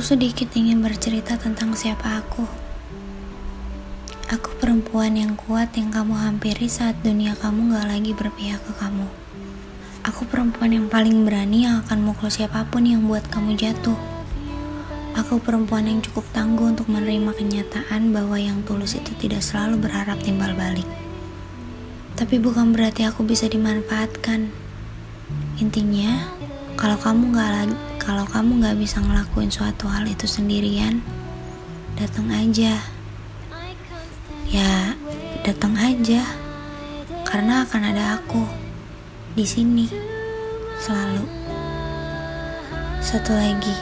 Sedikit ingin bercerita tentang siapa aku. Aku perempuan yang kuat yang kamu hampiri saat dunia kamu gak lagi berpihak ke kamu. Aku perempuan yang paling berani yang akan mukul siapa pun yang buat kamu jatuh. Aku perempuan yang cukup tangguh untuk menerima kenyataan bahwa yang tulus itu tidak selalu berharap timbal balik. Tapi bukan berarti aku bisa dimanfaatkan. Intinya, kalau kamu nggak kalau kamu nggak bisa ngelakuin suatu hal itu sendirian, datang aja. Ya, datang aja. Karena akan ada aku di sini selalu. Satu lagi,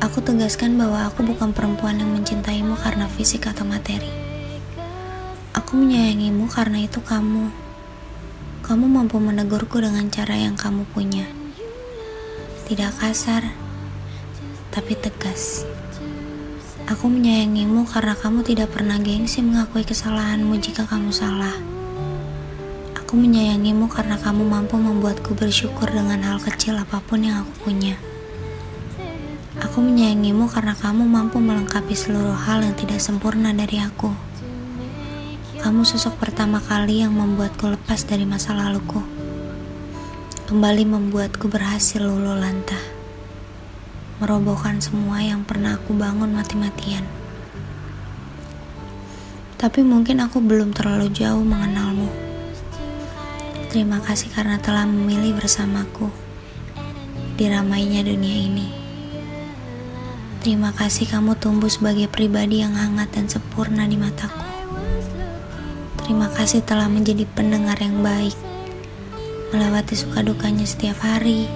aku tegaskan bahwa aku bukan perempuan yang mencintaimu karena fisik atau materi. Aku menyayangimu karena itu kamu. Kamu mampu menegurku dengan cara yang kamu punya. Tidak kasar, tapi tegas. Aku menyayangimu karena kamu tidak pernah gengsi mengakui kesalahanmu jika kamu salah. Aku menyayangimu karena kamu mampu membuatku bersyukur dengan hal kecil apa pun yang aku punya. Aku menyayangimu karena kamu mampu melengkapi seluruh hal yang tidak sempurna dari aku. Kamu sosok pertama kali yang membuatku lepas dari masa laluku. Kembali membuatku berhasil luluh lantah merobohkan semua yang pernah aku bangun mati-matian. Tapi mungkin aku belum terlalu jauh mengenalmu. Terima kasih karena telah memilih bersamaku di ramainya dunia ini. Terima kasih kamu tumbuh sebagai pribadi yang hangat dan sempurna di mataku. Terima kasih telah menjadi pendengar yang baik, melewati suka dukanya setiap hari,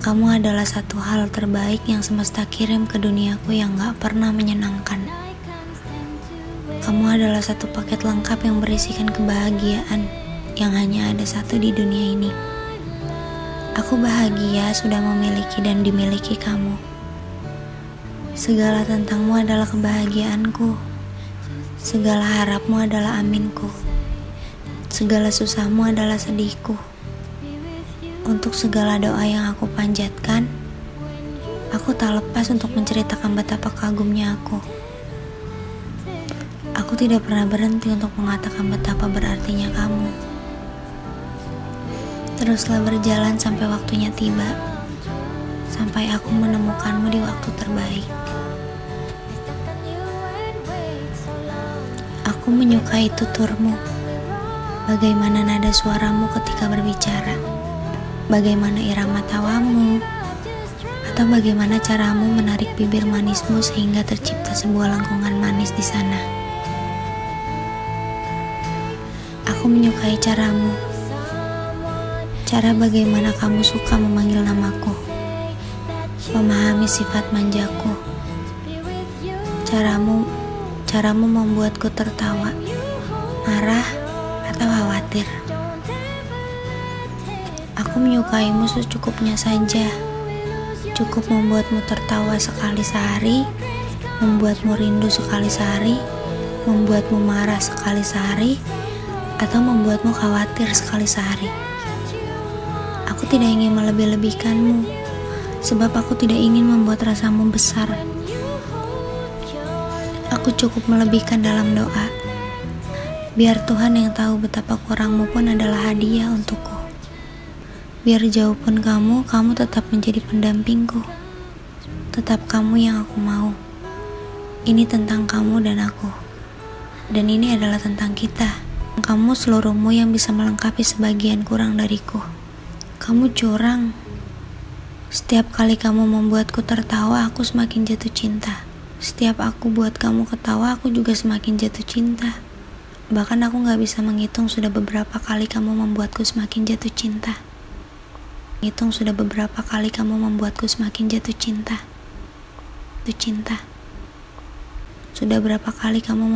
kamu adalah satu hal terbaik yang semesta kirim ke duniaku yang gak pernah menyenangkan. Kamu adalah satu paket lengkap yang berisikan kebahagiaan yang hanya ada satu di dunia ini. Aku bahagia sudah memiliki dan dimiliki kamu. Segala tentangmu adalah kebahagiaanku. Segala harapmu adalah aminku. Segala susahmu adalah sedihku. Untuk segala doa yang aku panjatkan, aku tak lepas untuk menceritakan betapa kagumnya aku. Aku tidak pernah berhenti untuk mengatakan betapa berartinya kamu. Teruslah berjalan sampai waktunya tiba, sampai aku menemukanmu di waktu terbaik. Aku menyukai tuturmu, bagaimana nada suaramu ketika berbicara? Bagaimana irama tawamu, atau bagaimana caramu menarik bibir manismu sehingga tercipta sebuah lengkungan manis di sana. Aku menyukai caramu, cara bagaimana kamu suka memanggil namaku, memahami sifat manjaku, caramu, caramu membuatku tertawa, marah, atau khawatir. Aku menyukaimu secukupnya saja. Cukup membuatmu tertawa sekali sehari, membuatmu rindu sekali sehari, membuatmu marah sekali sehari, atau membuatmu khawatir sekali sehari. Aku tidak ingin melebih-lebihkanmu, sebab aku tidak ingin membuat rasamu besar. Aku cukup melebihkan dalam doa. Biar Tuhan yang tahu betapa kurangmu pun adalah hadiah untukku. Biar jauh pun kamu, kamu tetap menjadi pendampingku. Tetap kamu yang aku mau. Ini tentang kamu dan aku. Dan ini adalah tentang kita. Kamu seluruhmu yang bisa melengkapi sebagian kurang dariku. Kamu curang. Setiap kali kamu membuatku tertawa, aku semakin jatuh cinta. Setiap aku buat kamu ketawa, aku juga semakin jatuh cinta. Bahkan aku gak bisa menghitung sudah beberapa kali kamu membuatku semakin jatuh cinta. Hitung sudah beberapa kali kamu membuatku semakin jatuh cinta. Jatuh cinta. Sudah berapa kali kamu